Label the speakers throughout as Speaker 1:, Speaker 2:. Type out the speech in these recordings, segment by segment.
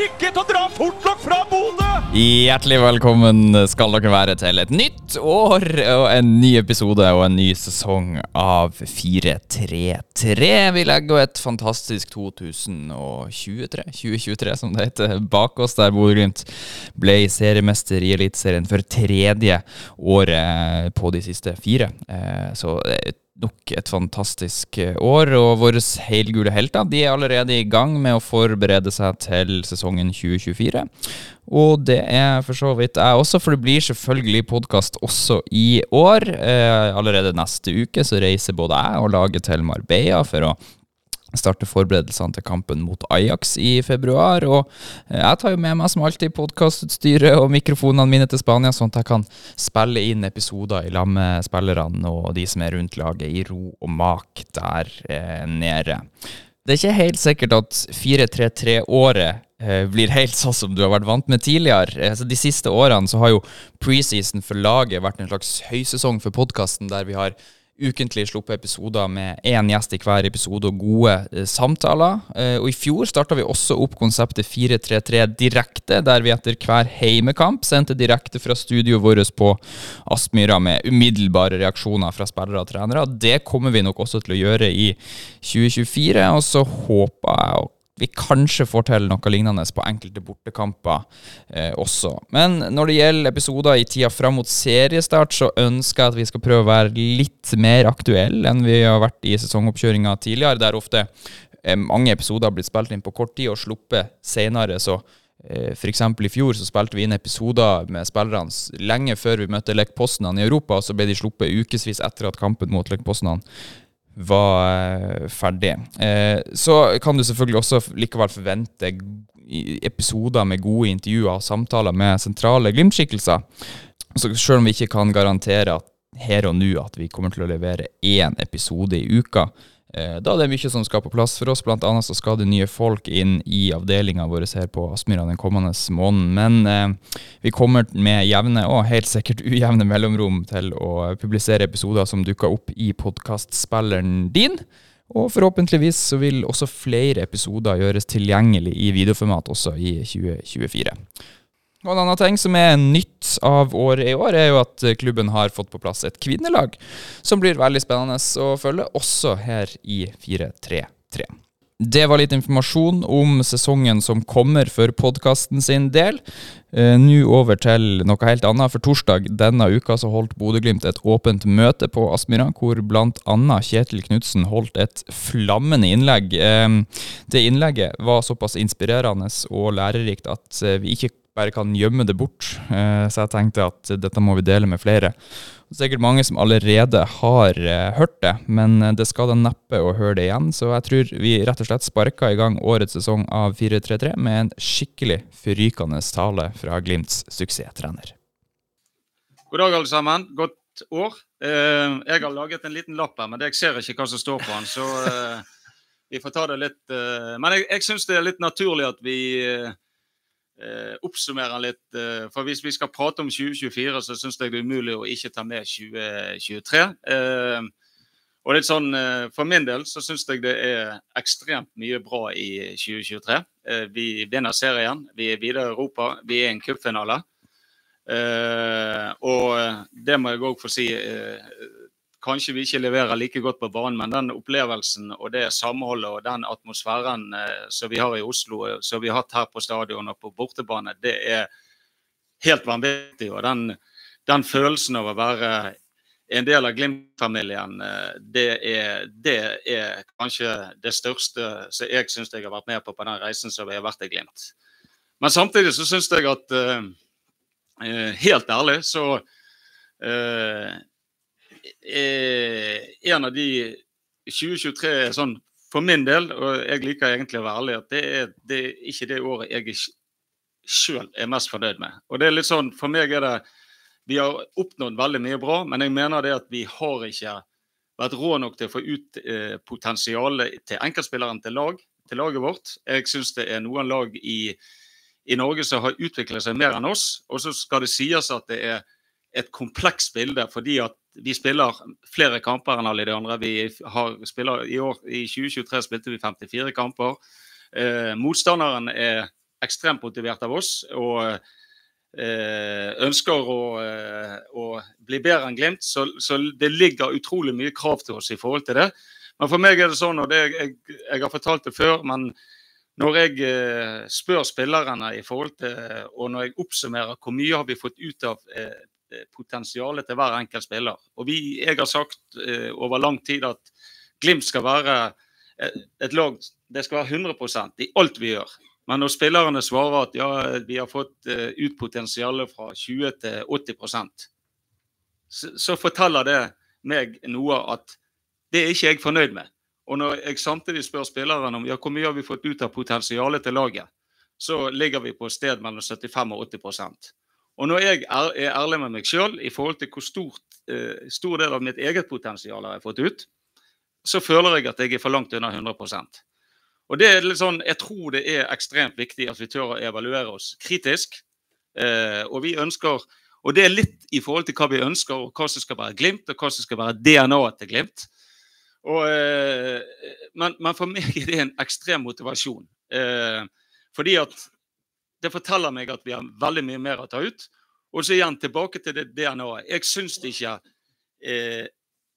Speaker 1: til å dra fortlokk fra Bodø!
Speaker 2: Hjertelig velkommen skal dere være til et nytt år og en ny episode og en ny sesong av 433. Vi legger et fantastisk 2023, 2023 som det heter, bak oss, der Bodø-Glimt ble seriemester i Eliteserien for tredje året på de siste fire. Eh, Så det er nok et fantastisk år, og våre helgule helter de er allerede i gang med å forberede seg til sesongen 2024. Og det er for så vidt jeg også, for det blir selvfølgelig podkast også i år. Eh, allerede neste uke så reiser både jeg og laget til Marbella for å starte forberedelsene til kampen mot Ajax i februar. Og eh, jeg tar jo med meg som alltid podkastutstyret og mikrofonene mine til Spania, sånn at jeg kan spille inn episoder i lag med spillerne og de som er rundt laget, i ro og mak der eh, nede. Det er ikke helt sikkert at 4-3-3-året eh, blir helt sånn som du har vært vant med tidligere. Altså, de siste årene så har jo preseason for laget vært en slags høysesong for podkasten, der vi har ukentlig sluppet episoder med én gjest i hver episode og gode eh, samtaler. Eh, og I fjor starta vi også opp konseptet 433 direkte, der vi etter hver heimekamp sendte direkte fra studioet vårt på Aspmyra med umiddelbare reaksjoner fra spillere og trenere. Det kommer vi nok også til å gjøre i 2024, og så håper jeg å vi kanskje får til noe lignende på enkelte bortekamper eh, også. Men når det gjelder episoder i tida fram mot seriestart, så ønsker jeg at vi skal prøve å være litt mer aktuelle enn vi har vært i sesongoppkjøringa tidligere, der ofte eh, mange episoder har blitt spilt inn på kort tid og sluppet senere. så eh, F.eks. i fjor så spilte vi inn episoder med spillerne lenge før vi møtte Lech Poznan i Europa, og så ble de sluppet ukevis etter at kampen mot Lech Poznan var eh, ferdig. Eh, så kan du selvfølgelig også likevel forvente episoder med gode intervjuer og samtaler med sentrale Glimt-skikkelser. Selv om vi ikke kan garantere at her og nå at vi kommer til å levere én episode i uka, da det er mye som skal på plass for oss. Blant annet så skal det nye folk inn i avdelinga vår her på Aspmyra den kommende måneden. Men eh, vi kommer med jevne og helt sikkert ujevne mellomrom til å publisere episoder som dukker opp i podkastspilleren din. Og forhåpentligvis så vil også flere episoder gjøres tilgjengelig i videoformat også i 2024. Og En annen ting som er nytt av året i år, er jo at klubben har fått på plass et kvinnelag, som blir veldig spennende å følge, også her i 4-3-3. Det var litt informasjon om sesongen som kommer for podkasten sin del. Eh, Nå over til noe helt annet. For torsdag denne uka så holdt Bodø-Glimt et åpent møte på Aspmyra, hvor bl.a. Kjetil Knutsen holdt et flammende innlegg. Eh, det innlegget var såpass inspirerende og lærerikt at eh, vi ikke bare kan gjemme det bort. Eh, Så jeg tenkte at dette må vi dele med flere. Det er sikkert mange som allerede har eh, hørt det, men eh, det skal da neppe å høre det igjen. Så jeg tror vi rett og slett sparka i gang årets sesong av 433 med en skikkelig forrykende tale fra Glimts suksesstrener.
Speaker 3: God dag, alle sammen. Godt år. Jeg har laget en liten lapp her, men jeg ser ikke hva som står på den, så vi får ta det litt Men jeg, jeg syns det er litt naturlig at vi eh, oppsummere litt. Eh, for hvis vi skal prate om 2024, så syns jeg det er umulig å ikke ta med 2023. Eh, og litt sånn, eh, For min del så syns jeg det er ekstremt mye bra i 2023. Eh, vi vinner serien, vi er videre i Europa, vi er i en cupfinale. Eh, og det må jeg òg få si. Eh, kanskje vi ikke leverer like godt på banen, men den opplevelsen og det samholdet og den atmosfæren eh, som vi har i Oslo, eh, som vi har hatt her på stadion og på bortebane, det er helt vanvittig. Og den, den følelsen av å være en del av Glimt-familien, eh, det, det, er kanskje det største som jeg syns jeg har vært med på på den reisen som vi har vært i Glimt. Men samtidig så syns jeg at helt ærlig så er en av de 2023 er sånn for min del, og jeg liker egentlig å være ærlig, at det er, det er ikke det året jeg sjøl er mest fornøyd med. Og det er litt sånn, For meg er det Vi har oppnådd veldig mye bra, men jeg mener det at vi har ikke vært rå nok til å få ut eh, potensialet til enkeltspilleren til lag, til laget vårt. Jeg syns det er noen lag i, i Norge som har utviklet seg mer enn oss. Og så skal det sies at det er et komplekst bilde, fordi at vi spiller flere kamper enn alle de andre. Vi har, spiller, i, år, I 2023 spilte vi 54 kamper. Eh, motstanderen er ekstremt motivert av oss og eh, ønsker å, eh, å, bli bedre enn Glimt. Så, så, det ligger utrolig mye krav til oss i forhold til det. Men for meg er det sånn, og det, jeg, jeg har fortalt det før, men når jeg eh, spør spillerne i forhold til, og når jeg oppsummerer hvor mye har vi fått ut av eh, potensialet til hver enkelt spiller. Og vi, Jeg har sagt eh, over lang tid at Glimt skal være et, et lag det skal være 100% i alt vi gjør. Men når spillerne svarer at ja, vi har fått eh, ut potensialet fra 20 til 80 så, så forteller det meg noe at det er ikke jeg fornøyd med. Og når jeg samtidig spør spillerne om ja, hvor mye har vi fått ut av potensialet til laget, så ligger vi på sted mellom 75 og 80 Og når jeg er, er ærlig med meg sjøl i forhold til hvor stort, eh, stor del av mitt eget potensial har jeg fått ut, så føler jeg at jeg er for langt unna 100% og det er litt sånn, Jeg tror det er ekstremt viktig at vi tør å evaluere oss kritisk. Eh, og vi ønsker, og det er litt i forhold til hva vi ønsker, og hva som skal være Glimt, og hva som skal være DNA-et til Glimt. Og, eh, men, men, for meg er det en ekstrem motivasjon. Eh, fordi at det forteller meg at vi har veldig mye mer å ta ut. Og så igjen tilbake til det DNA-et. Jeg syns ikke eh,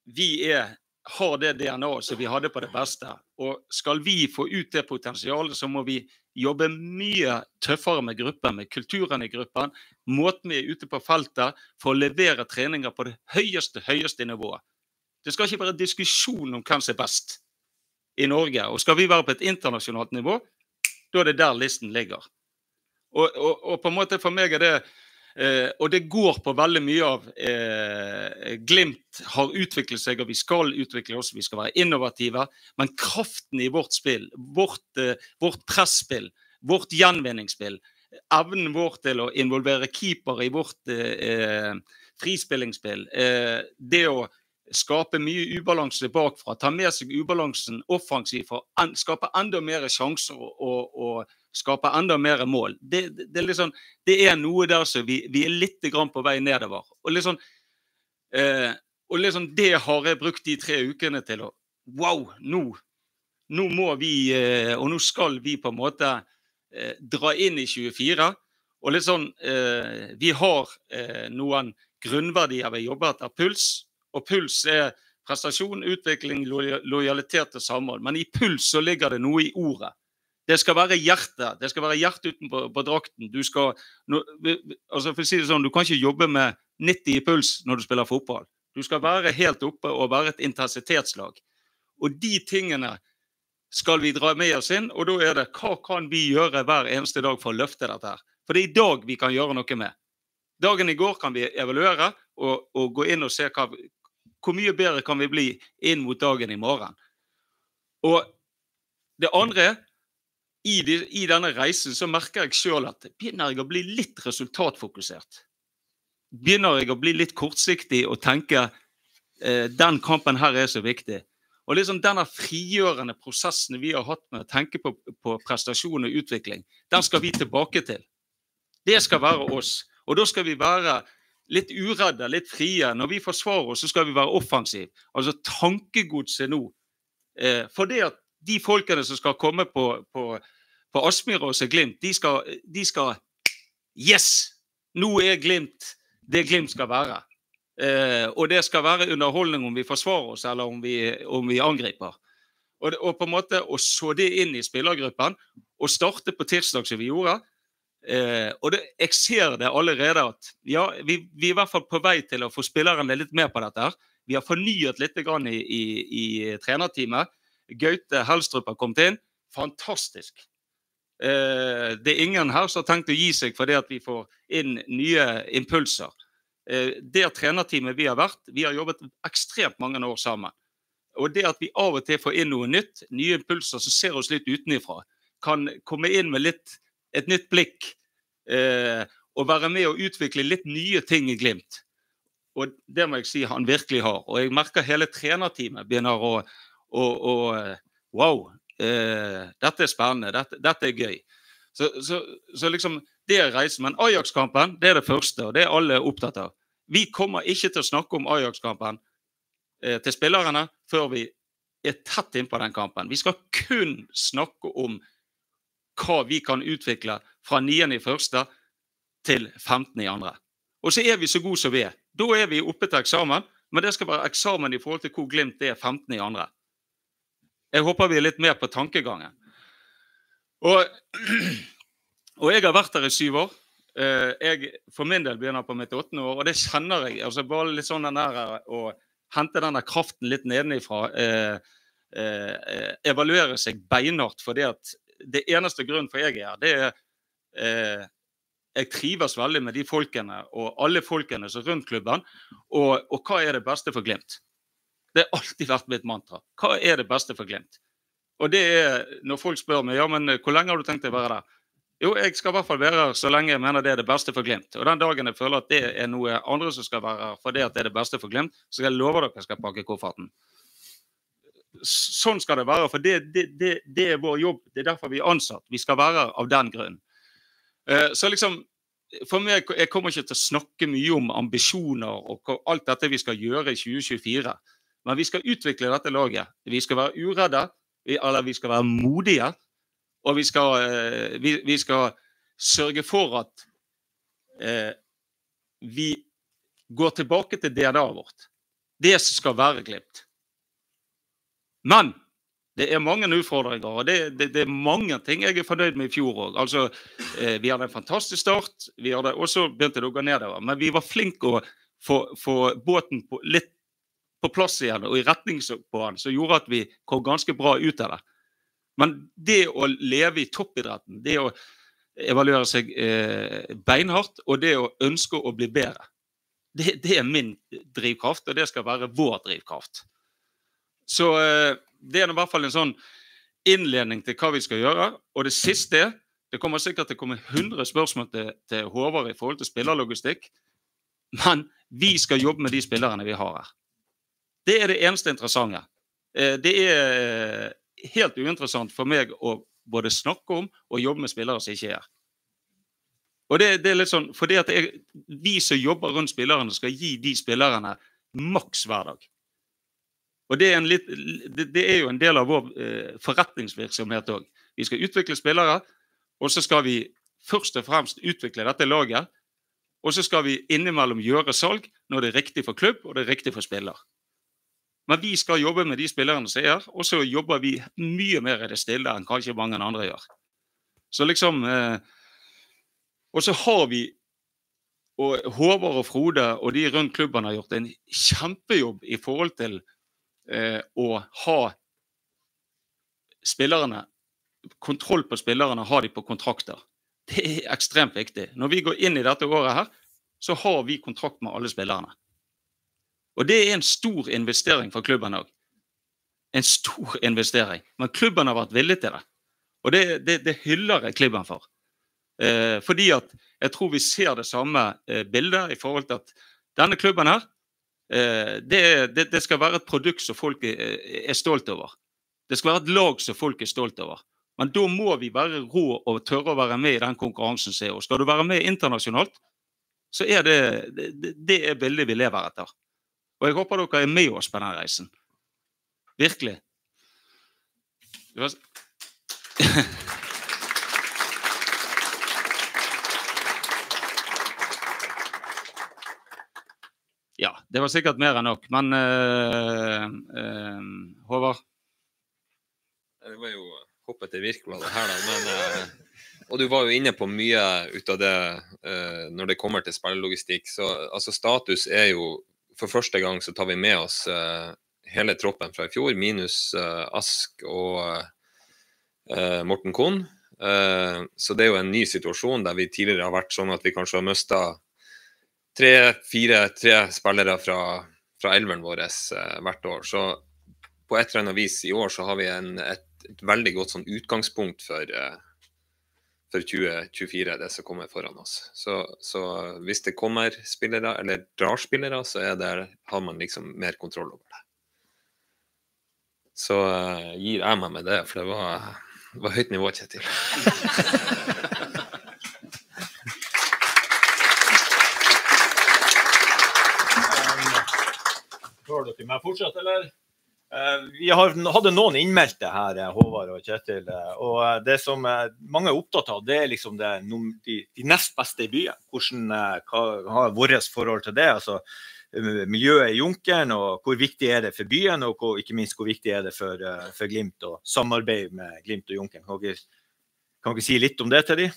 Speaker 3: vi er har det DNA-et som vi hadde på det beste. Og skal vi få ut det potensialet, så må vi jobbe mye tøffere med gruppen, med kulturen i gruppen, måten vi er ute på feltet, for å levere treninger på det høyeste, høyeste nivået. Det skal ikke være diskusjon om hvem som er best i Norge. Og skal vi være på et internasjonalt nivå, da er det der listen ligger. Og, og, og på en måte for meg er det Eh, og det går på veldig mye av eh, Glimt har utviklet seg, og vi skal utvikle oss. Vi skal være innovative. Men kraften i vårt spill, vårt, eh, vårt presspill, vårt gjenvinningsspill, evnen vår til å involvere keeper i vårt eh, frispillingsspill, eh, det å skape mye ubalanse bakfra, ta med seg ubalansen offensivt skape enda mer sjanser og, og skape enda mer mål. Det, det, det, er liksom, det, er noe der som vi, vi, er litt på vei nedover. Og liksom, eh, og liksom det har jeg brukt de tre ukene til å Wow! Nå, nå må vi, eh, og nå skal vi på en måte eh, dra inn i 24. Og litt sånn eh, Vi har eh, noen grunnverdier vi jobber etter. Puls. Og puls er prestasjon, utvikling, lojalitet og samhold. Men i puls så ligger det noe i ordet. Det skal være hjertet. Det skal være hjertet utenpå på drakten. Du skal no, altså for å si det sånn, du kan ikke jobbe med 90 i puls når du spiller fotball. Du skal være helt oppe og være et intensitetslag. Og de tingene skal vi dra med oss inn, og da er det hva kan vi gjøre hver eneste dag for å løfte dette her? For det er i dag vi kan gjøre noe med. Dagen i går kan vi evaluere og, og gå inn og se hva, hvor mye bedre kan vi bli inn mot dagen i morgen. Og det andre i, de, i, denne reisen så merker jeg sjøl at begynner jeg å bli litt resultatfokusert. Begynner jeg å bli litt kortsiktig og tenke eh, den kampen her er så viktig. Og liksom Denne frigjørende prosessen vi har hatt med å tenke på, på prestasjon og utvikling, den skal vi tilbake til. Det skal være oss. Og da skal vi være litt uredde, litt frie. Når vi forsvarer oss, så skal vi være offensive. Altså tankegodset nå. Eh, for det at de folkene som skal komme på, på, på Aspmyra og Glimt, de skal, de skal, Yes! Nå er Glimt det Glimt skal være. Eh, og det skal være underholdning om vi forsvarer oss eller om vi, om vi angriper. Og, og, på en måte å så det inn i spillergruppen og starte på tirsdag som vi gjorde. Eh, og det, jeg ser det allerede at ja, vi, vi, er i hvert fall på vei til å få spillerne litt mer på dette. her. Vi har fornyet litt i, i, i trenerteamet. Gaute Helstrup har kommet inn. Fantastisk. Eh, det er ingen her som har tenkt å gi seg fordi at vi får inn nye impulser. Eh, det trenerteamet vi har vært, vi har jobbet ekstremt mange år sammen. Og det at vi av og til får inn noe nytt, nye impulser som ser oss litt utenifra, kan komme inn med litt, et nytt blikk eh, og være med å utvikle litt nye ting i Glimt. Og det må jeg si han virkelig har. Og jeg merker hele trenerteamet begynner å, å, å Wow, eh, dette er spennende. Dette, dette er gøy. Så, så, så, liksom, det er reisen. Men Ajax-kampen det er det første, og det er alle opptatt av. Vi kommer ikke til å snakke om Ajax-kampen eh, til spillerne før vi er tett innpå den kampen. Vi skal kun snakke om hva vi kan utvikle fra 9.1. til 15.2. Og så er vi så gode som vi er. Da er vi oppe til eksamen, men det skal være eksamen i forhold til hvor Glimt er 15.2. Jeg håper vi er litt mer på tankegangen. Og, og jeg har vært der i syv år. Eh, jeg for min del begynner på mitt åttende år, og det kjenner jeg. altså Bare litt sånn den der å hente den der kraften litt nedenifra. Eh, eh, evaluere seg beinhardt. For det at det eneste grunnen for jeg er her, det er eh, jeg trives veldig med de folkene og alle folkene som rundt klubben. Og, og, hva er det beste for Glimt? Det har alltid vært mitt mantra. Hva er det beste for Glimt? Og det er når folk spør meg ja, men hvor lenge har du tenkt å være der? Jo, jeg skal i hvert fall være her så lenge jeg mener det er det beste for Glimt. Og den dagen jeg føler at det er noe andre som skal være her fordi at det er det beste for Glimt, så skal jeg love dere at jeg skal pakke kofferten. Sånn skal det være, for det, det, det, det er vår jobb. Det er derfor vi er ansatt. Vi skal være her av den grunn. Eh, så liksom, for meg, Jeg kommer ikke til å snakke mye om ambisjoner og alt dette vi skal gjøre i 2024. Men vi skal utvikle dette laget. Vi skal være uredde, eller vi skal være modige. Og vi skal, eh, vi, vi skal sørge for at eh, vi går tilbake til DNA-et vårt. Det skal være Glimt. Men det er mange utfordringer, og det, det, det, er mange ting jeg er fornøyd med i fjor òg. Altså, eh, vi hadde en fantastisk start, vi hadde også begynt å gå nedover. Men vi var flinke å få, få båten på, litt på plass igjen og i retning på han, som gjorde at vi kom ganske bra ut av det. Men det å leve i toppidretten, det å evaluere seg eh, beinhardt, og det å ønske å bli bedre, det, det, er min drivkraft, og det skal være vår drivkraft. Så eh, det er i hvert fall en sånn innledning til hva vi skal gjøre. Og det siste Det kommer sikkert til å komme 100 spørsmål til, til Håvard i forhold til spillerlogistikk. Men vi skal jobbe med de spillerne vi har her. Det er det eneste interessante. Eh, det er eh, helt uinteressant for meg å både snakke om og jobbe med spillere som ikke er her. Og det, det, er litt sånn, fordi at jeg, Vi som jobber rundt spillerne, skal gi de spillerne maks hver dag. Og det er, litt, det, det er, jo en del av vår eh, forretningsvirksomhet òg. Vi skal utvikle spillere, og så skal vi først og fremst utvikle dette laget. Og så skal vi innimellom gjøre salg når det er riktig for klubb og det er riktig for spiller. Men vi skal jobbe med de spillerne som er, og så jobber vi mye mer i det stille enn kanskje mange andre gjør. Så liksom eh, Og så har vi og Håvard og Frode og de rundt klubben har gjort en kjempejobb i forhold til eh, å ha spillerne Kontroll på spillerne, ha de på kontrakter. Det er ekstremt viktig. Når vi går inn i dette året her, så har vi kontrakt med alle spillerne. Og det er en stor investering for klubben òg. En stor investering. Men klubben har vært villig til det. Og det, det, det hyller jeg klubben for. Eh, fordi at jeg tror vi ser det samme eh, bildet i forhold til at denne klubben her Eh, det, det, skal være et produkt som folk er, er stolt over. Det skal være et lag som folk er stolt over. Men da må vi være rå og tørre å være med i den konkurransen. som er. Og skal du være med internasjonalt, så er det, det, det er bildet vi lever etter. Og jeg håper dere er med oss på den reisen. Virkelig. Ja, det var sikkert mer enn nok. Men uh, uh, Håvard?
Speaker 4: Det var jo hoppet til Virkebladet her, da. Men, uh, og du var jo inne på mye ut av det når det kommer til spillelogistikk. Så altså, status er jo For første gang så tar vi med oss hele troppen fra i fjor, minus Ask og Morten Kohn. så det er jo en ny situasjon der vi tidligere har vært sånn at vi kanskje har mista tre-fire tre spillere fra, fra elveren vår eh, hvert år. Så på et eller annet vis i år så har vi en, et, et, veldig godt sånn utgangspunkt for, eh, for 2024, det som kommer foran oss. Så, så hvis det kommer spillere, eller drar spillere, så det, har man liksom mer kontroll over det. Så uh, gir jeg meg med det, for det var, var høyt nivå, Kjetil.
Speaker 5: Hører dere meg fortsatt, eller? Eh, Vi har, hadde noen innmeldte her, eh, Håvard og Kjetil. eh, Og det som mange er opptatt av, det er liksom det, de, de nest beste i byen. Hvordan hva, har vårt forhold til det? altså Miljøet i Junkeren, og hvor viktig er det for byen, og hvor, ikke minst hvor viktig er det for, for Glimt og samarbeid med Glimt og Junkeren. Kan dere, kan dere si litt om det til de?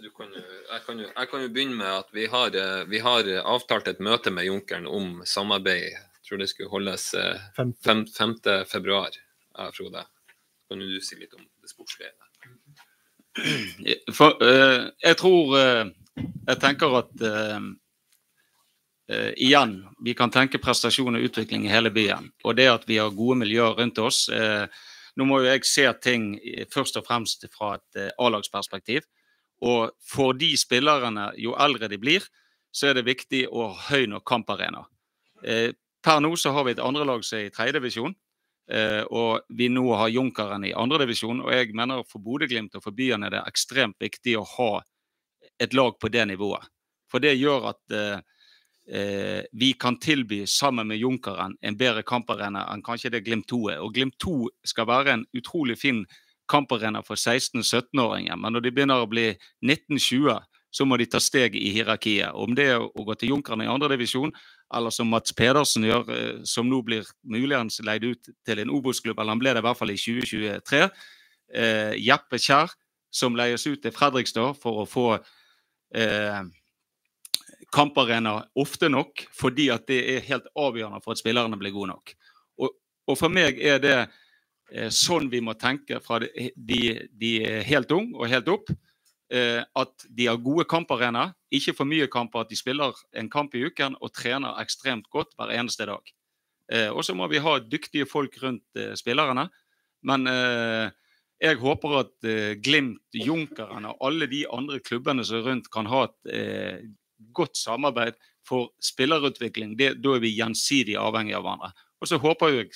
Speaker 4: Du kan, jo- jeg, kan jo, jeg kan jo begynne med at vi har, eh, vi har eh, avtalt et møte med Junkeren om samarbeid. Jeg tror det skulle holdes eh, fem, 5. februar. Ja, Frode, kan du si litt om det sportslige?
Speaker 3: For, uh, jeg tror uh, Jeg tenker at uh, eh, igjen, vi kan tenke prestasjon og utvikling i hele byen. Og det at vi har gode miljøer rundt oss. Eh, nå må jo jeg se ting eh, først og fremst fra et eh, A-lagsperspektiv. Og for de spillerne, jo eldre de blir, så er det viktig å ha høy nok kamparena. Eh, per nå så har vi et andrelag som er i tredjedivisjon. Eh, og vi nå har Junkeren i andredivisjon. Og jeg mener for Bodø-Glimt og for byene er det ekstremt viktig å ha et lag på det nivået. For det gjør at eh, eh, vi kan tilby, sammen med Junkeren, en bedre kamparena enn kanskje det Glimt 2 er. Og Glimt 2 skal være en utrolig fin kamparena for 16-17-åringer. Men når de begynner å bli 19-20, så må de ta steg i hierarkiet. Om det er å gå til Junkeren i andredivisjon, eller som Mats Pedersen gjør, eh, som nå blir muligens leid ut til en Obos-klubb, eller han ble det i hvert fall i 2023. Eh, Jeppe Kjær, som leies ut til Fredrikstad for å få eh, kamparena ofte nok, fordi at det er helt avgjørende for at spillerne blir gode nok. Og, og for meg er det sånn vi må tenke fra de, de, helt ung og helt opp. Eh, at de har gode kamparenaer, ikke for mye kamper, at de spiller en kamp i uken og trener ekstremt godt hver eneste dag. Eh, og så må vi ha dyktige folk rundt eh, spillerne. Men eh, jeg håper at eh, Glimt, Junkeren og alle de andre klubbene som er rundt, kan ha et eh, godt samarbeid for spillerutvikling. Det, da er vi gjensidig avhengig av hverandre. Og så håper jeg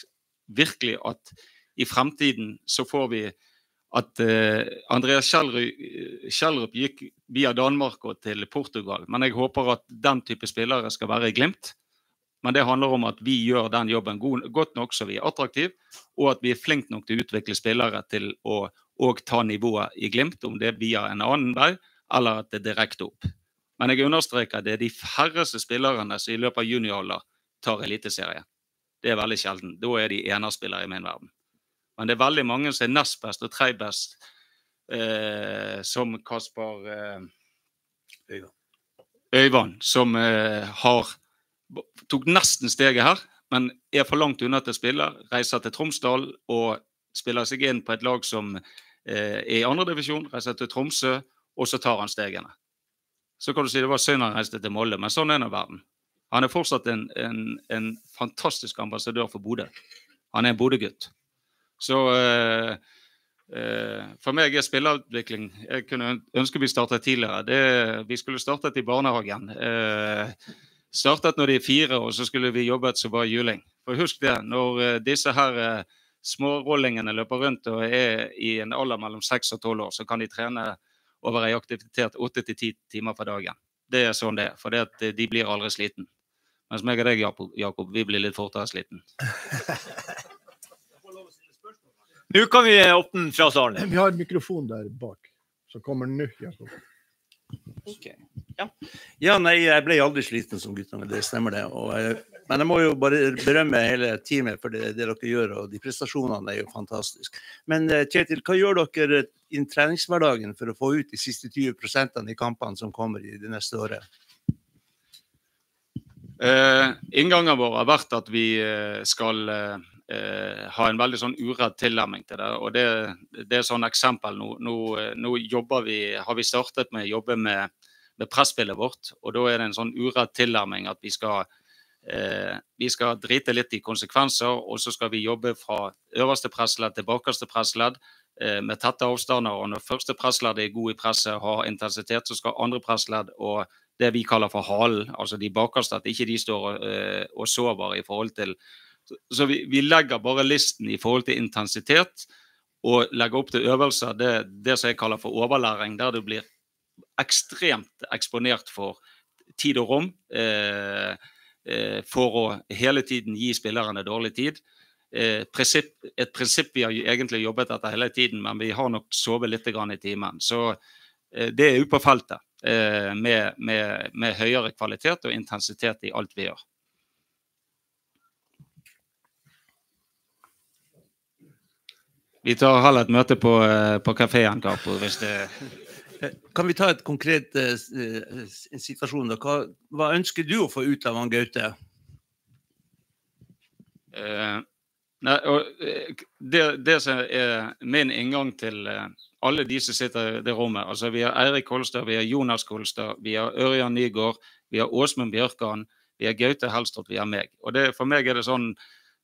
Speaker 3: virkelig at i fremtiden så får vi at uh, Andreas Kjellrup, Kjellrup gikk via Danmark og til Portugal. Men jeg håper at den type spillere skal være i Glimt. Men det handler om at vi gjør den jobben god, godt nok så vi er attraktive, og at vi er flinke nok til å utvikle spillere til å ta nivået i Glimt, om det er via en annen vei eller at det er direkte opp. Men jeg understreker at det er de færreste spillerne som i løpet av junioralder tar eliteserie. Det er veldig sjelden. Da er de enerspillere i min verden. Men det er veldig mange som er nest best og tredje best, eh, som Kasper eh, Øyvand, som eh, har tok nesten steget her, men er for langt unna til å spille. Reiser til Tromsdal og spiller seg inn på et lag som eh, er i andredivisjon. Reiser til Tromsø, og så tar han stegene. Så kan du si det var synd han reiste til Molde, men sånn er nå verden. Han er fortsatt en, en, en fantastisk ambassadør for Bodø. Han er en Bodø-gutt. Så eh, eh, for meg er spillerutvikling Jeg kunne ønske vi startet tidligere. Det, vi skulle startet i barnehagen. Eh, startet når de er fire, og så skulle vi jobbet som bare juling. For husk det, når disse her smårollingene løper rundt og er i en alder mellom seks og tolv år, så kan de trene over ei aktivitet åtte til ti timer for dagen. Det er sånn det er, for de blir aldri sliten. Mens meg og deg, Jakob, vi blir litt fortere sliten.
Speaker 5: Nå kan vi åpne fra salen.
Speaker 6: Vi har en mikrofon der bak, som kommer nå. Jakob.
Speaker 7: Ja, nei, jeg ble aldri sliten som guttene, det stemmer det. Og, jeg- men jeg må jo bare berømme hele teamet for det, det dere gjør, og de prestasjonene er jo fantastiske. Men eh, Kjetil, hva gjør dere i treningshverdagen for å få ut de siste 20 i kampene som kommer i det neste året?
Speaker 3: Eh, inngangen vår har vært at vi eh, skal eh, eh, ha en veldig sånn uredd tilnærming til det. og Det, det er sånn eksempel. Nå, nå, nå vi, har vi startet med å jobbe med, med presspillet vårt. og Da er det en sånn uredd tilnærming at vi skal, eh, vi skal drite litt i konsekvenser, og så skal vi jobbe fra øverste pressledd til bakerste pressledd eh, med tette avstander. og Når første pressledd er god i presset, har intensitet, så skal andre pressledd og det vi kaller for halen, altså de bakerste, at ikke de står eh, og sover i forhold til Så, vi, vi legger bare listen i forhold til intensitet og legger opp til øvelser. Det, det som jeg kaller for overlæring, der du blir ekstremt eksponert for tid og rom. Eh, eh, for å hele tiden gi spillerne dårlig tid. Eh, prinsipp, et prinsipp vi har egentlig jobbet etter hele tiden, men vi har nok sovet litt i timen. Så eh, det er ute på feltet eh, med, med, med høyere kvalitet og intensitet i alt vi gjør. Vi tar heller et møte på, eh, på kafeen, Capo, hvis det
Speaker 7: Kan vi ta et konkret en situasjon? da? Hva, hva ønsker du å få ut av han Gaute?
Speaker 3: Uh, nei, og, det, det som er min inngang til uh, alle de som sitter i det rommet altså Vi har Eirik Kolstad, vi har Jonas Kolstad, vi har Ørjan Nygaard, vi har Åsmund Bjørkan, vi har Gaute Helstrup, vi har meg. Og det, For meg er det sånn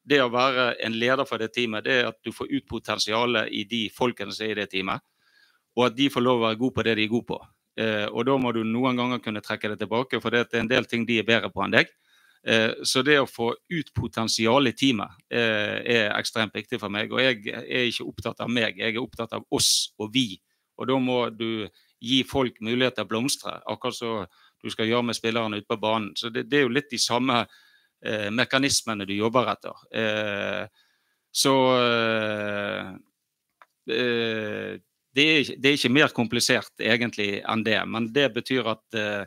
Speaker 3: det å være en leder for det teamet, det er at du får ut potensialet i de folkene som er i det teamet. Og at de får lov å være gode på det de er gode på. Eh, og da må du noen ganger kunne trekke det tilbake, for det er en del ting de er bedre på enn deg. Eh, Så det å få ut potensialet i teamet eh, er ekstremt viktig for meg. Og jeg er ikke opptatt av meg, jeg er opptatt av oss og vi. Og da må du gi folk mulighet til å blomstre, akkurat som du skal gjøre med spillerne ute på banen. Så det, det er jo litt de samme eh, mekanismene du jobber etter. Eh, så eh, eh, det, er, det er ikke mer komplisert egentlig enn det. Men det betyr at eh,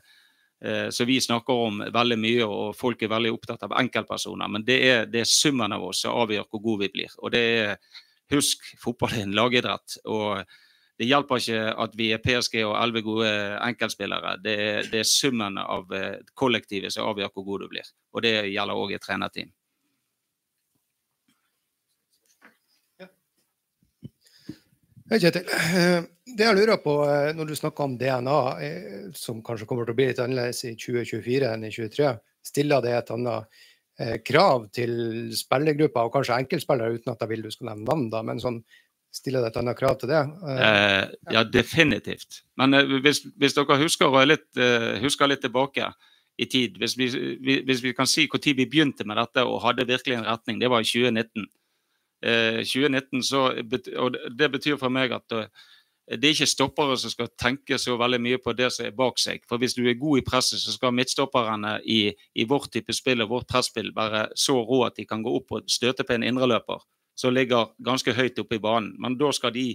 Speaker 3: Så vi snakker om veldig mye, og folk er veldig opptatt av enkeltpersoner. Men det er, det er summen av oss som avgjør hvor gode vi blir. Og det er Husk, fotball er en lagidrett. og det hjelper ikke at vi er PSG og elleve gode enkeltspillere. Det det er summen av eh, kollektivet som avgjør hvor god du blir. Og det gjelder òg i trenerteam.
Speaker 8: Hei, Kjetil. Eh, Det jeg lurer på eh, når du snakker om DNA, eh, som kanskje kommer til å bli litt annerledes i 2024 enn i 2023, stiller det et annet eh, krav til spillergrupper, og kanskje enkeltspillere, uten at jeg vil du skal nevne navn, da, men sånn, stiller det et annet krav til det? Eh,
Speaker 3: Eh, ja, definitivt. Men eh, hvis, hvis dere husker, er litt, eh, husker litt tilbake i tid, hvis vi, vi- hvis vi kan si når vi begynte med dette og hadde virkelig en retning, det var i 2019. Eh, 2019 så, og det- det betyr for meg at eh, det er ikke stoppere som skal tenke så veldig mye på det som er bak seg. For hvis du er god i presset, så skal midtstopperne i, i vårt type spill og vårt presspill være så rå at de kan gå opp og støte på en indreløper som ligger ganske høyt oppe i banen. Men da skal de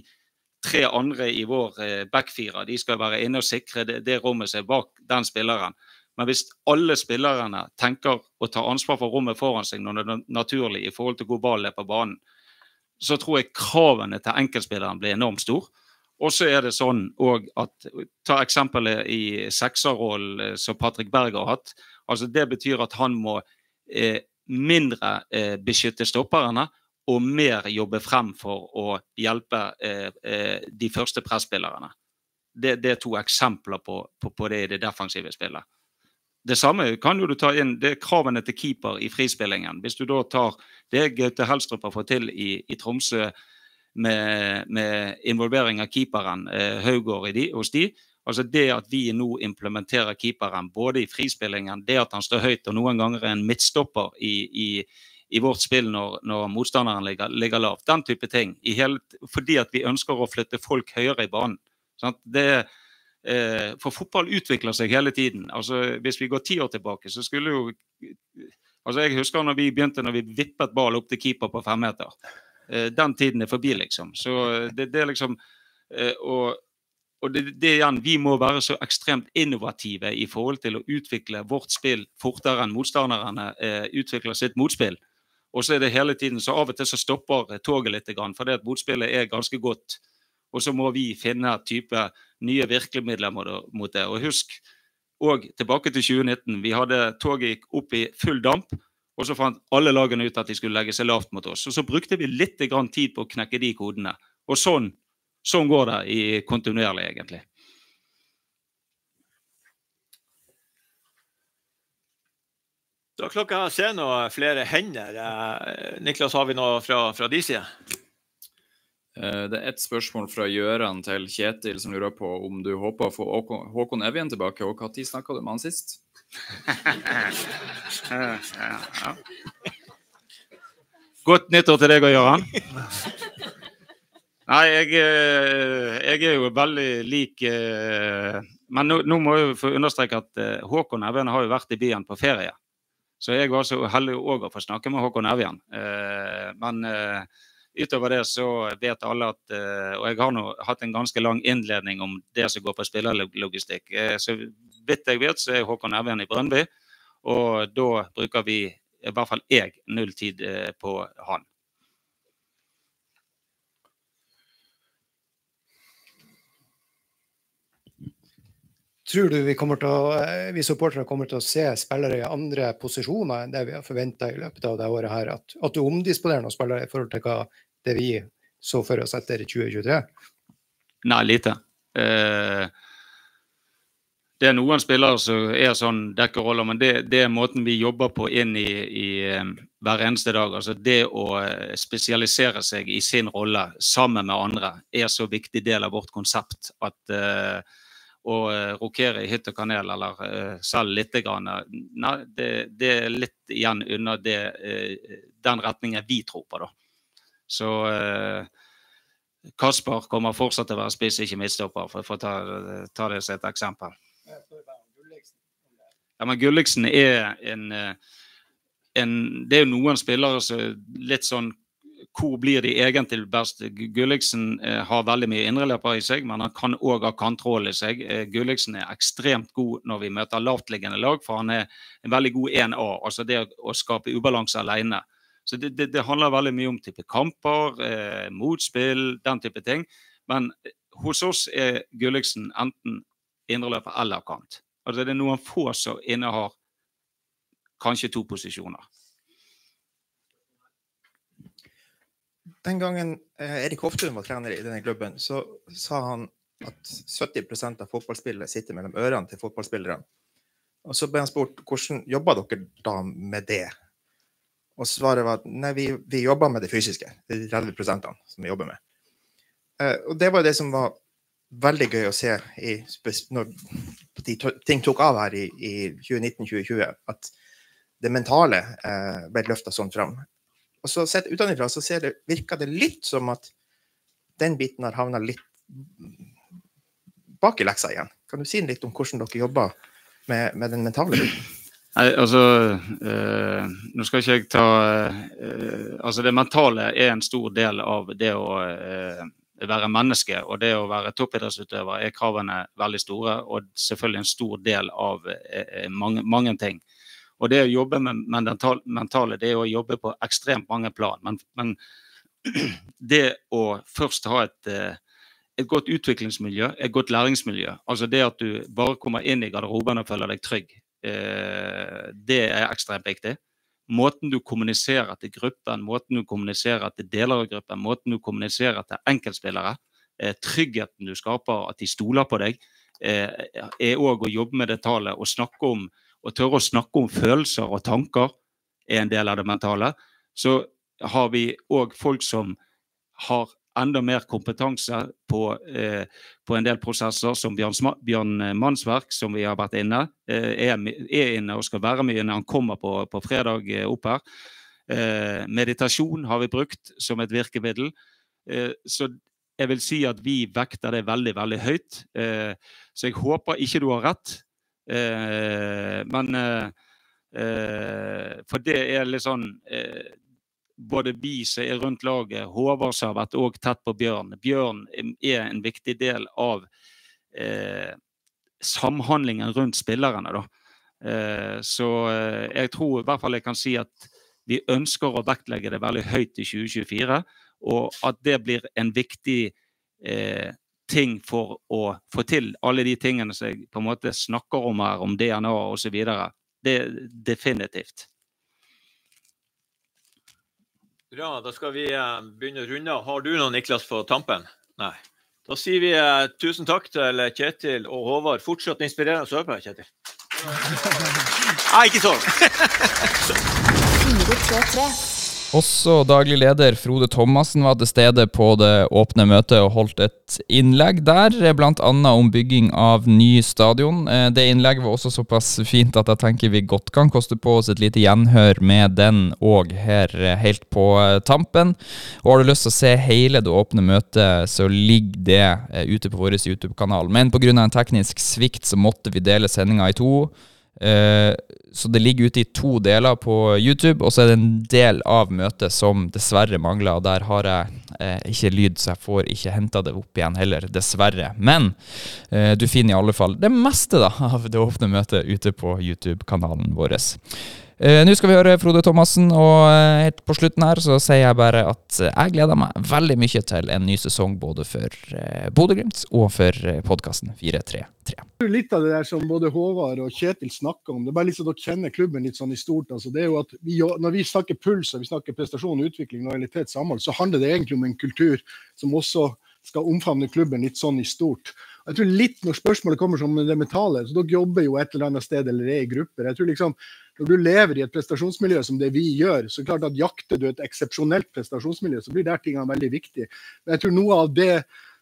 Speaker 3: tre andre i vår eh, backfire de skal være inne og sikre det, det rommet som er bak den spilleren. Men hvis alle spillerne tenker å ta ansvar for rommet foran seg når det er naturlig i forhold til hvor ballen er på banen, så tror jeg kravene til enkeltspilleren blir enormt stor. Og så er det sånn òg at Ta eksempelet i sekserrollen eh, som Patrick Berg har hatt. altså Det betyr at han må eh, mindre eh, beskytte stopperne og mer jobbe frem for å hjelpe eh, eh, de første presspillerne. Det, det er to eksempler på, på, på det i det defensive spillet. Det samme kan du ta inn, det er kravene til keeper i frispillingen. Hvis du da tar det Gaute Helstrup har fått til i, i Tromsø med, med involvering av keeperen eh, Haugård i de, hos de, altså det at vi nå implementerer keeperen både i frispillingen, det at han står høyt og noen ganger er en midtstopper i, i, i vårt spill når, når motstanderen ligger, ligger lavt. Den type ting. Hele, fordi at vi ønsker å flytte folk høyere i banen. Sånn Det, eh, for fotball utvikler seg hele tiden. Altså, hvis vi går ti år tilbake, så skulle jo altså Jeg husker når vi begynte når vi vippet ball opp til keeper på femmeter. Eh, den tiden er forbi, liksom. Så det, det er liksom eh, Og, og det, det igjen, vi må være så ekstremt innovative i forhold til å utvikle vårt spill fortere enn motstanderne eh, utvikler sitt motspill. Og så er det hele tiden, så Av og til så stopper toget litt, fordi at motspillet er ganske godt. Og så må vi finne type nye virkemidler mot det-. Og husk, og tilbake til 2019. Vi hadde Toget gikk opp i full damp, og så fant alle lagene ut at de skulle legge seg lavt mot oss. Og så brukte vi litt tid på å knekke de kodene. Og sånn, sånn går det i kontinuerlig, egentlig.
Speaker 5: Klokka jeg ser noe flere hender. Eh, Niklas, har vi noe fra, fra de side?
Speaker 2: Eh, Det er ett spørsmål fra Gjøran til Kjetil som lurer på om du håper å få Håkon- Evjen tilbake, og når snakka du med han sist?
Speaker 3: Ja. Godt nyttår til deg og Gjøran. Nei, jeg, eh, jeg er jo veldig lik eh, Men nå, nå må jeg få understreke at Håkon Evjen har jo vært i byen på ferie. Så jeg var så heldig òg å få snakke med Håkon Evjen. Eh, Men eh, utover det så vet alle at eh, Og jeg har nå hatt en ganske lang innledning om det som går på spillerlogistikk. Så vidt jeg vet, så er Håkon Evjen i Brønnby, Og da bruker vi, i hvert fall jeg, null tid på han.
Speaker 8: Tror du vi, eh, vi supportere kommer til å se spillere i andre posisjoner enn det vi har forventa i løpet av det året her? At, at du omdisponerer noen spillere i forhold til hva det vi så for oss etter 2023?
Speaker 3: Nei, lite. Eh, det er noen spillere som er sånn dekker roller, men det, det er måten vi jobber på inn i, i eh, hver eneste dag. Altså det å eh, spesialisere seg i sin rolle sammen med andre er så viktig del av vårt konsept at eh, å eh, rokere i hytt og kanel, eller eh, litt lite grann, nei, det, det er litt igjen unna det, eh, den retningen vi tror på, da. Så Kasper kommer fortsatt til å være spiss, ikke midtstopper, for, å ta, ta det som et eksempel. Ja, men Gulliksen er en, en Det er jo noen spillere som litt sånn Hvor blir de egentlig best? Gulliksen eh, har veldig mye indreløper i seg, men han kan òg ha kantroll i seg. Eh, Gulliksen er ekstremt god når vi møter lavtliggende lag, for han er en veldig god 1A. Altså det å skape ubalanse alene. Så det, det, det handler veldig mye om type kamper, eh, motspill, den type ting. Men eh, hos oss er Gulliksen enten indreløper eller kant. Altså det er noen få som innehar kanskje to posisjoner.
Speaker 9: Den gangen eh, Erik Hoftun var trener i denne klubben, så sa han at 70% av fotballspillet sitter mellom ørene til fotballspillerne. Og så ble han spurt hvordan jobber dere da med det? Og svaret var at nei, vi, vi jobber med det fysiske. Det er de 30 prosentene som vi jobber med. Eh, og det var det som var veldig gøy å se i, når ting tok av her i, i 2019-2020, at det mentale eh, ble løfta sånn fram. Og så sett utenfra så det, virker det litt som at den biten har havna litt bak i leksa igjen. Kan du si litt om hvordan dere jobber med, med den mentale biten?
Speaker 3: Nei, altså øh, Nå skal ikke jeg ta øh, Altså, det mentale er en stor del av det å øh, være menneske. Og det å være toppidrettsutøver er kravene veldig store, og selvfølgelig en stor del av mange, mange ting. Og det å jobbe med med mental, mentale, det er å jobbe på ekstremt mange plan. Men, men det å først ha et, eh, et godt utviklingsmiljø, et godt læringsmiljø, altså det at du bare kommer inn i garderoben og føler deg trygg, eh, det er ekstremt viktig. Måten du kommuniserer til gruppen, måten du kommuniserer til deler av gruppen, måten du kommuniserer til enkeltspillere, eh, tryggheten du skaper, at de stoler på deg, er òg å jobbe med det tallet og snakke om å tørre å snakke om følelser og tanker er en del av det mentale. Så har vi òg folk som har enda mer kompetanse på, eh, på en del prosesser, som Bjørn, Bjørn Mannsverk, som vi har vært inne, eh, er, er inne og skal være med når han kommer på, på fredag eh, opp her. Eh, meditasjon har vi brukt som et virkemiddel. Eh, så jeg vil si at vi vekter det veldig, veldig høyt. Eh, så jeg håper ikke du har rett. Eh, men eh, eh, For det er litt sånn Både vi som er rundt laget, Håvard som har vært òg tett på Bjørn. Bjørn er en viktig del av samhandlingen rundt spillerne. da. Så jeg tror i hvert fall jeg kan si at vi ønsker å vektlegge det veldig høyt i 2024, og at det blir en viktig eh, ting for å få til alle de tingene som jeg på en måte snakker om her, om DNA osv. Det er definitivt.
Speaker 5: Bra, da skal vi eh, begynne å runde. Har du noe, Niklas, på tampen? Nei. Da sier vi eh, tusen takk til Kjetil og Håvard. Fortsatt inspirerende å høre på, Kjetil. Nei, ikke sånn.
Speaker 10: 4-3-3.
Speaker 2: Også daglig leder Frode Thomassen var til stede på det åpne møtet og holdt et innlegg der, bl.a. om bygging av ny stadion. Eh, Det innlegget var også såpass fint at jeg tenker vi godt kan koste på oss et lite gjenhør med den og her eh, helt på eh, tampen. Og har du lyst til å se hele det åpne møtet, så ligger det ute på vår YouTube-kanal. Men pga. en teknisk svikt så måtte vi dele sendinga i to. Eh, så det ligger ute i to deler på YouTube, og så er det en del av møtet som dessverre mangler. Og der har jeg eh, ikke lyd, så jeg får ikke henta det opp igjen heller, dessverre. Men eh, du finner i alle fall det meste da, av det åpne møtet ute på YouTube-kanalen vår. Eh, Nå skal vi høre Frode Thomassen, og uh, helt på slutten her så sier jeg bare at eh, jeg gleder meg veldig mye til en ny sesong både for Bodø-Glimt og for podkasten 433.
Speaker 6: Litt av det der som både Håvard og Kjetil snakker om, det er bare litt så dere kjenner klubben litt sånn i stort. altså det er jo at vi, Når vi snakker puls og vi snakker prestasjon, utvikling, lojalitet, samhold, så handler det egentlig om en kultur som også skal omfavne klubben litt sånn i stort. Jeg tror litt Når spørsmålet kommer som det mentale, så dere jobber jo et eller annet sted eller er i grupper. jeg tror liksom Når du lever i et prestasjonsmiljø som det vi gjør, så klart at jakter du et eksepsjonelt prestasjonsmiljø, så blir der tingene veldig viktige. Men jeg tror noe av det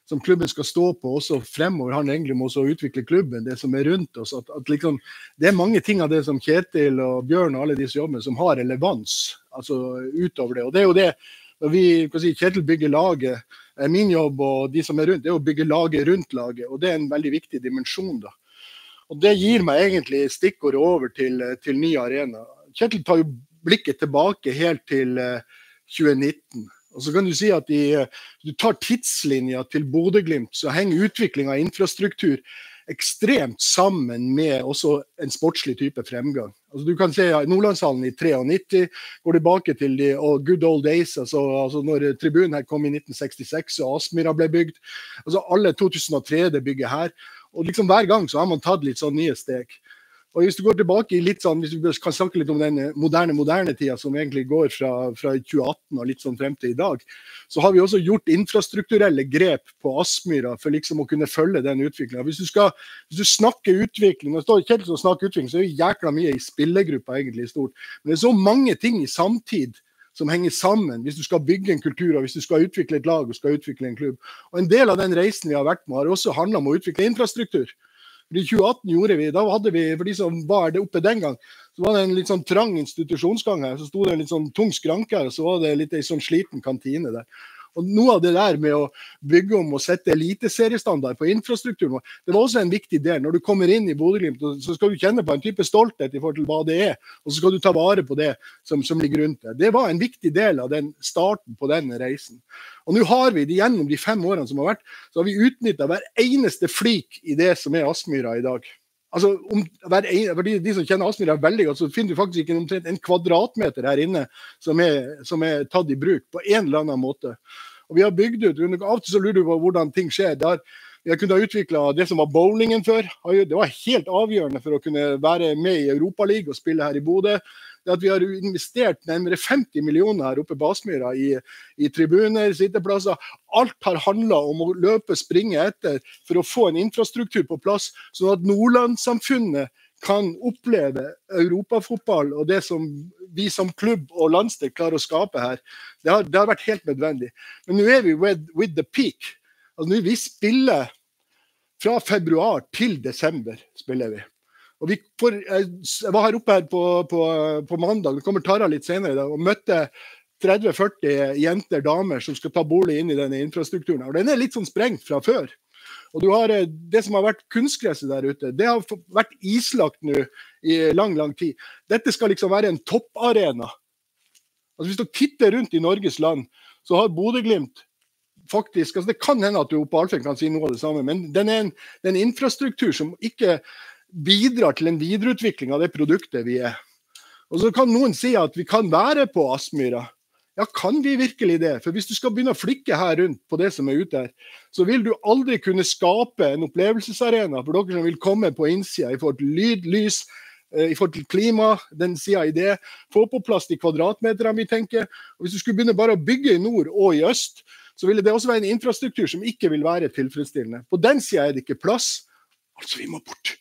Speaker 6: som klubben skal stå på også fremover, handler egentlig om også utvikle klubben, det som er rundt oss. At, at liksom, det er mange ting av det som Kjetil og Bjørn og alle disse jobber med, som har relevans altså utover det. Og det er jo det når vi, si, Kjetil bygger laget, er min jobb og de som er rundt, det er å bygge laget rundt laget. Og det er en veldig viktig dimensjon. da. Og Det gir meg egentlig stikkordet over til, til ny arena. Kjetil tar jo blikket tilbake helt til eh, 2019. Og så kan Du si at i, eh, du tar tidslinja til Bodø-Glimt, så henger utvikling av infrastruktur ekstremt sammen med også en sportslig type fremgang. Altså Du kan se ja, Nordlandshallen i 93, går tilbake til de oh, good old days, altså, altså når tribunen her kom i 1966 og Aspmyra ble bygd. altså Alle 2003 det bygget her. Og liksom hver gang så har man tatt litt sånn nye steg. Og hvis du går tilbake i litt sånn, hvis vi kan snakke litt om den moderne moderne tida som egentlig går fra, fra 2018 og litt sånn frem til i dag, så har vi også gjort infrastrukturelle grep på Aspmyra for liksom å kunne følge den utviklinga. Hvis, hvis du snakker utvikling, og står Kjell som snakker utvikling, så er det jækla mye i spillergruppa egentlig stort. Men det er så mange ting i samtid som henger sammen hvis du skal bygge en kultur og hvis du skal utvikle et lag og skal utvikle en klubb. Og En del av den reisen vi har vært med, har også handla om å utvikle infrastruktur. I 2018 gjorde vi, da hadde vi, for de som var det oppe den gang, så var det en litt sånn trang institusjonsgang her. Så sto det en litt sånn tung skranke her, og så var det litt ei sånn sliten kantine der. Og Noe av det der med å bygge om og sette eliteseriestandard på infrastrukturen, det var også en viktig del. Når du kommer inn i Bodø-Glimt, så skal du kjenne på en type stolthet i forhold til hva det er, og så skal du ta vare på det som, som ligger rundt det. Det var en viktig del av den starten på den reisen. Og nå har vi, gjennom de fem årene som har vært, så har vi utnytta hver eneste flik i det som er Aspmyra i dag. Altså, om, en, for de som kjenner Aspmyra veldig godt, så finner du faktisk ikke omtrent en kvadratmeter her inne som er, som er tatt i bruk på en eller annen måte. Og vi har bygd ut, Av og til så lurer du på hvordan ting skjer. Der, vi har kunnet utvikle det som var bowlingen før. Det var helt avgjørende for å kunne være med i Europaligaen og spille her i Bodø. At vi har investert nærmere 50 millioner her oppe i Basmyra i, i tribuner, sitteplasser. Alt har handla om å løpe, springe etter for å få en infrastruktur på plass, sånn at Nordlandssamfunnet kan oppleve europafotball og det som vi som klubb og landsdel klarer å skape her. Det har, det har vært helt nødvendig. Men nå er vi with, with the peak. Altså, vi spiller fra februar til desember. spiller vi. Og vi får, jeg jeg var her oppe her på, på, på mandag, det kommer Tara litt senere i dag, og møtte 30-40 jenter, damer, som skal ta bolig inn i denne infrastrukturen. Og Den er litt sånn sprengt fra før. Og du har eh, Det som har vært kunstgresset der ute, det har vært islagt nå i lang, lang tid. Dette skal liksom være en topparena. Altså Hvis du titter rundt i Norges land, så har Bodø-Glimt faktisk altså Det kan hende at du oppe på Alfheim kan si noe av det samme, men den er en, det er en infrastruktur som ikke bidrar til en videreutvikling av det produktet vi er. Og Så kan noen si at vi kan være på Aspmyra. Ja, kan vi virkelig det? For hvis du skal begynne å flikke her rundt på det som er ute her, så vil du aldri kunne skape en opplevelsesarena for dere som vil komme på innsida i forhold til lyd, lys, eh, i forhold til klima, den sida i det. Få på plass de kvadratmeterne vi tenker. Og Hvis du skulle begynne bare å bygge i nord og i øst, så ville det også være en infrastruktur som ikke vil være tilfredsstillende. På den sida er det ikke plass. Altså, vi må bort.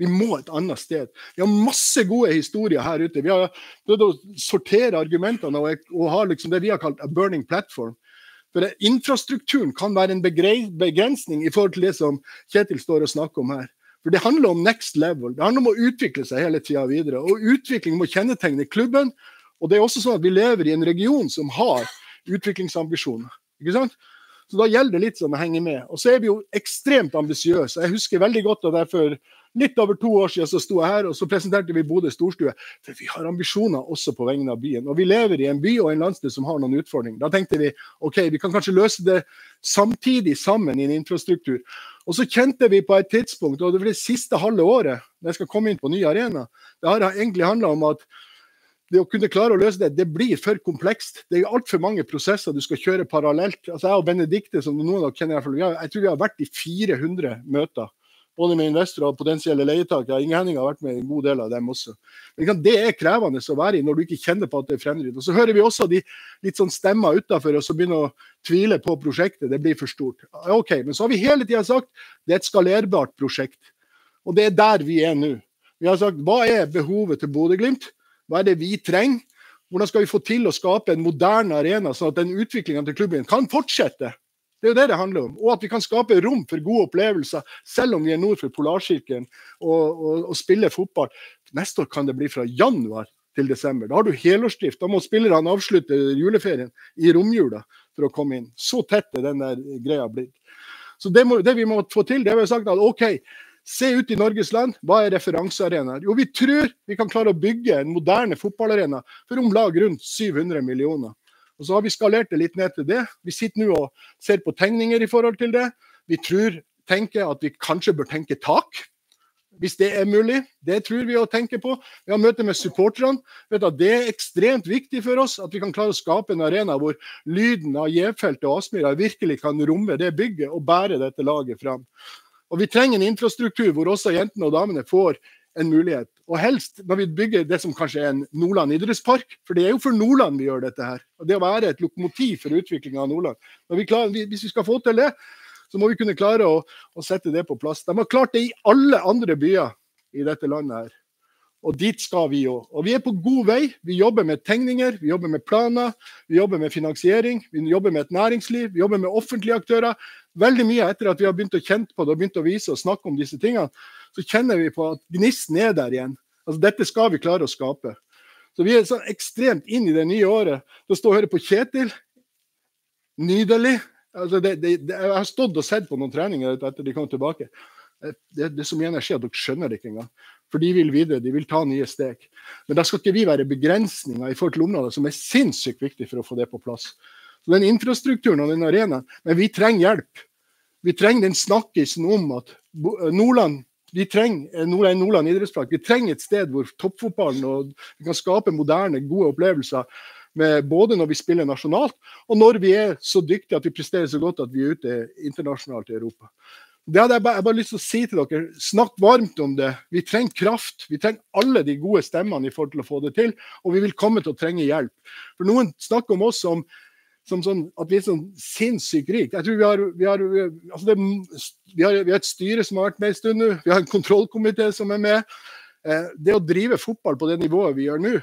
Speaker 6: Vi må et annet sted. Vi har masse gode historier her ute. Vi har prøvd å sortere argumentene og, og har liksom det vi har kalt a burning platform. For det- Infrastrukturen kan være en begrensning i forhold til det som Kjetil står og snakker om her. For Det handler om next level. Det handler om å utvikle seg hele tida videre. Og utvikling må kjennetegne klubben. Og det er også sånn at vi lever i en region som har utviklingsambisjoner. Ikke sant? Så da gjelder det litt sånn å henge med. Og så er vi jo ekstremt ambisiøse. Jeg husker veldig godt at jeg for litt over to år siden så sto jeg her og så presenterte vi Bodø storstue. For vi har ambisjoner også på vegne av byen. Og vi lever i en by og en landsdel som har noen utfordringer. Da tenkte vi OK, vi kan kanskje løse det samtidig sammen i en infrastruktur. Og så kjente vi på et tidspunkt, og det var det siste halve året, når jeg skal komme inn på ny arena, det har egentlig handla om at det å kunne klare å løse det, det blir for komplekst. Det er altfor mange prosesser du skal kjøre parallelt. Altså Jeg og Benedikte, som noen av dere kjenner, jeg tror vi har vært i 400 møter. Både med investorer og potensielle leietakere. Henning har vært med en god del av dem også. Men Det er krevende å være i når du ikke kjenner på at det er fremdrift. Og Så hører vi også de litt sånn stemmer utafor oss som begynner å tvile på prosjektet. Det blir for stort. OK, men så har vi hele tida sagt det er et skalerbart prosjekt. Og det er der vi er nå. Vi har sagt hva er behovet til Bodø-Glimt? Hva er det vi trenger? Hvordan skal vi få til å skape en moderne arena, sånn at den utviklinga til klubben kan fortsette? Det er jo det det handler om. Og at vi kan skape rom for gode opplevelser, selv om vi er nord for Polarsirkelen og, og, og spiller fotball. Neste år kan det bli fra januar til desember. Da har du helårsdrift. Da må spillerne avslutte juleferien i romjula for å komme inn. Så tett er den der greia blitt. Så det, må, det vi må få til, det er sagt at OK, se ut i Norges land. Hva er referansearenaer? Jo, vi tror vi kan klare å bygge en moderne fotballarena for om lag rundt 700 millioner. Og så har vi skalert det litt ned til det. Vi sitter nå og ser på tegninger i forhold til det. Vi tror, tenker at vi kanskje bør tenke tak, hvis det er mulig. Det tror vi å tenke på. Vi har møte med supporterne. Det er ekstremt viktig for oss at vi kan klare å skape en arena hvor lyden av J-feltet og Aspmyra virkelig kan romme det bygget og bære dette laget fram. Og vi trenger en infrastruktur hvor også jentene og damene får en mulighet. Og helst når vi bygger det som kanskje er en Nordland idrettspark, for det er jo for Nordland vi gjør dette her. Og det å være et lokomotiv for utviklinga av Nordland. Vi klarer, hvis vi skal få til det, så må vi kunne klare å, å sette det på plass. De har klart det i alle andre byer i dette landet her. Og dit skal vi òg. Og vi er på god vei. Vi jobber med tegninger, vi jobber med planer, vi jobber med finansiering, vi jobber med et næringsliv, vi jobber med offentlige aktører. Veldig mye etter at vi har begynt å kjenne på det og begynt å vise og snakke om disse tingene, så kjenner vi på at gnisten er der igjen. Altså Dette skal vi klare å skape. Så vi er sånn ekstremt inn i det nye året. Så stå og høre på Kjetil, nydelig. Altså det, det, det, jeg har stått og sett på noen treninger etter de kom tilbake. Det, det, er så mye energi at dere skjønner det ikke engang. For de vil videre, de vil ta nye steg. Men da skal ikke vi være begrensninger i forhold til områder som er sinnssykt viktig for å få det på plass. Så den infrastrukturen og den arenaen, Men vi trenger hjelp. Vi trenger den snakkisen om at Bo- Nordland vi trenger Nordland, Nordland idrettspark. Vi trenger et sted hvor toppfotballen og vi kan skape moderne, gode opplevelser. Med både når vi spiller nasjonalt, og når vi er så dyktige at vi presterer så godt at vi er ute internasjonalt i Europa. Det hadde jeg bare, jeg bare lyst til å si til dere. Snakk varmt om det. Vi trenger kraft. Vi trenger alle de gode stemmene i forhold til å få det til. Og vi vil komme til å trenge hjelp. For noen snakker om oss som, som sånn, at vi er sånn sinnssykt rike. Jeg tror vi har, vi, har, altså det, vi, har, vi har et styre som har vært med en stund nå. Vi har en kontrollkomité som er med. Eh, det å drive fotball på det nivået vi gjør nå,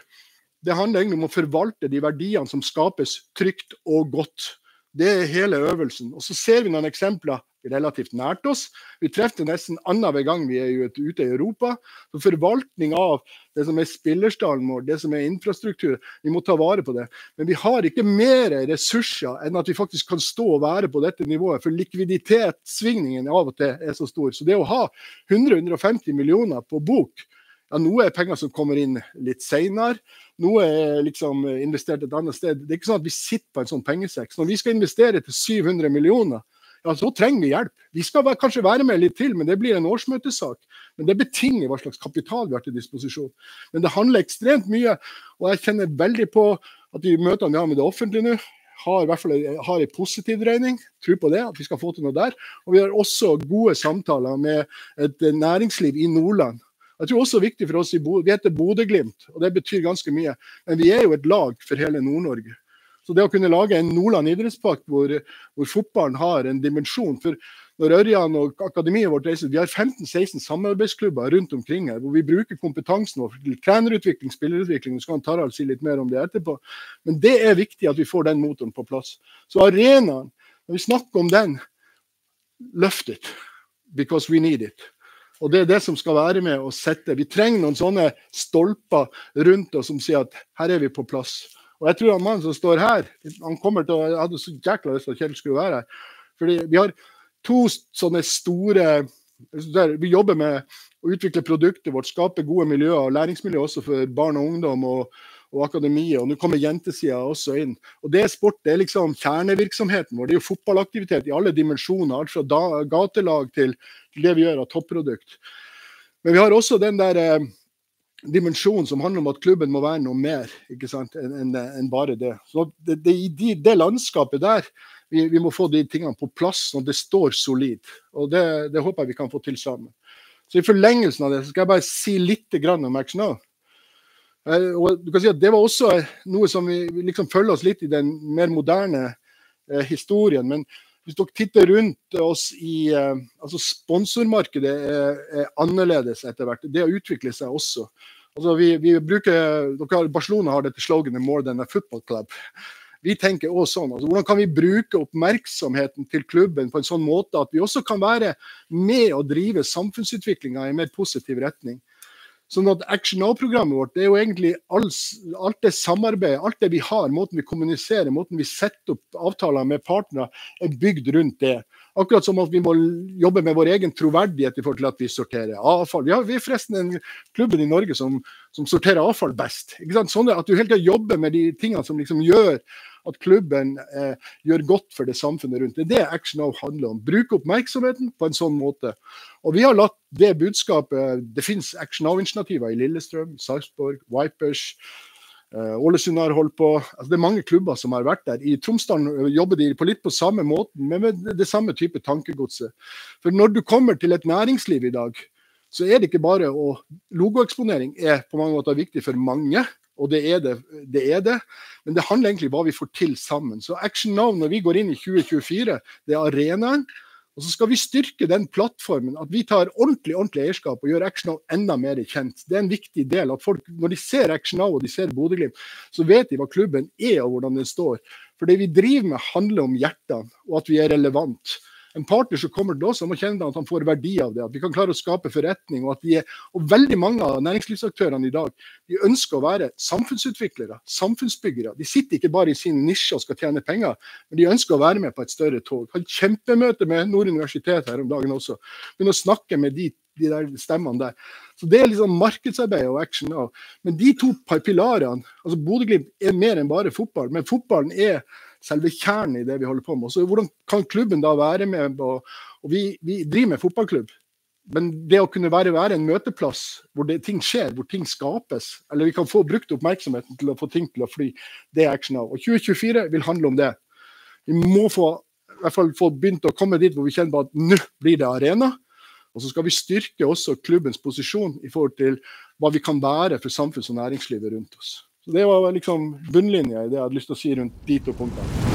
Speaker 6: det handler egentlig om å forvalte de verdiene som skapes trygt og godt. Det er hele øvelsen. Og så ser vi noen eksempler relativt nært oss. Vi treffer det nesten annenhver gang vi er ute i Europa. Så forvaltning av det som er spillerstallen vår, det som er infrastruktur, vi må ta vare på det. Men vi har ikke mer ressurser enn at vi faktisk kan stå og være på dette nivået. For likviditetssvingningen av og til er så stor. Så det å ha 100-150 millioner på bok ja, Noe er penger som kommer inn litt seinere, noe er liksom investert et annet sted. Det er ikke sånn at vi sitter på en sånn pengesekk. Når vi skal investere til 700 millioner, ja, så trenger vi hjelp. Vi skal være, kanskje være med litt til, men det blir en årsmøtesak. Men det betinger hva slags kapital vi har til disposisjon. Men det handler ekstremt mye, og jeg kjenner veldig på at de møtene vi har med det offentlige nå, har i hvert fall har en positiv dreining. Tror på det, at vi skal få til noe der. Og vi har også gode samtaler med et næringsliv i Nordland. Jeg tror også det er viktig for oss i Bodø. Vi heter Bodø-Glimt, og det betyr ganske mye. Men vi er jo et lag for hele Nord-Norge. Så det å kunne lage en Nordland idrettspark hvor, hvor fotballen har en dimensjon For når Ørjan og akademiet vårt reiser, Vi har 15-16 samarbeidsklubber rundt omkring her, hvor vi bruker kompetansen vår til trenerutvikling, spillerutvikling. Så kan Tarald si litt mer om det etterpå. Men det er viktig at vi får den motoren på plass. Så arenaen, når vi snakker om den, løft it. Because we need it. Og det er det som skal være med å sette. Vi trenger noen sånne stolper rundt oss som sier at her er vi på plass. Og jeg tror han mannen som står her, han kommer til å Jeg hadde så jækla lyst til at Kjell skulle være her. Fordi vi har to sånne store Vi jobber med å utvikle produktet vårt, skape gode miljøer og læringsmiljø også for barn og ungdom. og og akademiet, og nå kommer jentesida også inn. Og Det er sport, det er liksom kjernevirksomheten vår. Det er jo fotballaktivitet i alle dimensjoner. Alt fra da, gatelag til det vi gjør av topprodukt. Men vi har også den der eh, dimensjonen som handler om at klubben må være noe mer ikke sant, enn en bare det. Så det, det, I det landskapet der vi, vi, må få de tingene på plass når det står solid. Og det, det, håper jeg vi kan få til sammen. Så I forlengelsen av det så skal jeg bare si litt om Max Now. Eh, og du kan si at Det var også noe som vi, liksom følger oss litt i den mer moderne eh, historien. Men hvis dere titter rundt oss i eh, altså Sponsormarkedet er, er, annerledes etter hvert. Det har utviklet seg også. Altså vi, vi bruker, dere, Barcelona har dette sloganet 'more than a football club'. Vi tenker også sånn. Altså, hvordan kan vi bruke oppmerksomheten til klubben på en sånn måte at vi også kan være med å drive samfunnsutviklinga i en mer positiv retning? Sånn at Action Now-programmet vårt det er jo egentlig alt, alt det samarbeidet, alt det vi har, måten vi kommuniserer, måten vi setter opp avtaler med partnere, er bygd rundt det. Akkurat som at vi må jobbe med vår egen troverdighet i forhold til at vi sorterer avfall. Vi, har, vi er forresten en klubben i Norge som, som sorterer avfall best. Sånn at du hele tida jobber med de tingene som liksom gjør at klubben eh, gjør godt for det samfunnet rundt. Det er det Action Now handler om. Bruke oppmerksomheten på en sånn måte. Og vi har latt det budskapet Det finnes Action Now-initiativer i Lillestrøm, Sarpsborg, Vipers. Uh, Ålesund har holdt på. Altså, det er mange klubber som har vært der. I Tromsdalen jobber de på litt på samme måten, men med det samme type tankegodset. For når du kommer til et næringsliv i dag, så er det ikke bare å Logoeksponering er på mange måter viktig for mange. Og det er det, det er det. Men det handler egentlig om hva vi får til sammen. Så Action Now når vi går inn i 2024, det er arenaen. Og så skal vi styrke den plattformen, at vi tar ordentlig ordentlig eierskap og gjør Action Now enda mer kjent. Det er en viktig del. at folk, Når de ser Action Now og de ser Bodø-Glimt, så vet de hva klubben er og hvordan den står. For det vi driver med handler om hjertene, og at vi er relevant en partner som kommer til oss, han må kjenne at han får verdi av det. At vi kan klare å skape forretning. Og at vi er, og veldig mange av næringslivsaktørene i dag de ønsker å være samfunnsutviklere, samfunnsbyggere. De sitter ikke bare i sin nisje og skal tjene penger, men de ønsker å være med på et større tog. Et kjempemøte med Nord universitet her om dagen også. Begynne å snakke med de de der stemmene der. Så Det er liksom markedsarbeid og action. Men de to pilarene altså Bodø-Glimt er mer enn bare fotball, men fotballen er selve kjernen i det vi holder på med. Så Hvordan kan klubben da være med og, og vi, vi, driver med fotballklubb. Men det å kunne være, være en møteplass hvor det, ting skjer, hvor ting skapes, eller vi kan få brukt oppmerksomheten til å få ting til å fly, det er Action Now. Og 2024 vil handle om det. Vi må få, i hvert fall få begynt å komme dit hvor vi kjenner på at nå blir det arena. Og så skal vi styrke også klubbens posisjon i forhold til hva vi kan være for samfunns- og næringslivet rundt oss. Det var liksom bunnlinja i det jeg hadde lyst til å si rundt de to punktene.